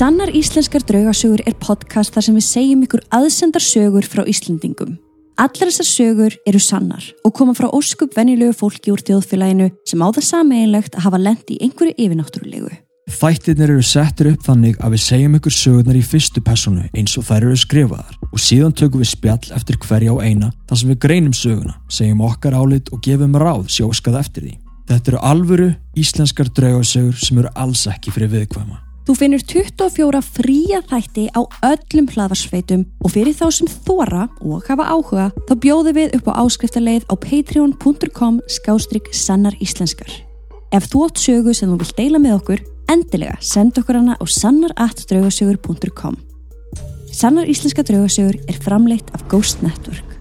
Sannar íslenskar draugasögur er podcast þar sem við segjum ykkur aðsendar sögur frá Íslendingum. Allar þessar sögur eru sannar og koma frá óskup venjulegu fólki úr þjóðfélaginu sem á það sameinlegt að hafa lent í einhverju yfirnáttúrulegu. Þættirnir eru settir upp þannig að við segjum ykkur sögurnar í fyrstu personu eins og þær eru skrifaðar og síðan tökum við spjall eftir hverja á eina þar sem við greinum söguna, segjum okkar álit og gefum ráð sjóskað eftir því. Þetta eru alvöru íslenskar draugasögur sem eru alls ekki fyrir viðkvæma. Þú finnur 24 fría þætti á öllum hlaðarsveitum og fyrir þá sem þóra og hafa áhuga þá bjóðum við upp á áskriftarleið á patreon.com skástrygg sannar íslenskar. Ef þú átt sögu sem þú vilt deila með okkur, endilega senda okkur hana á sannaratdraugasögur.com Sannar íslenska draugasögur er framleitt af Ghost Network.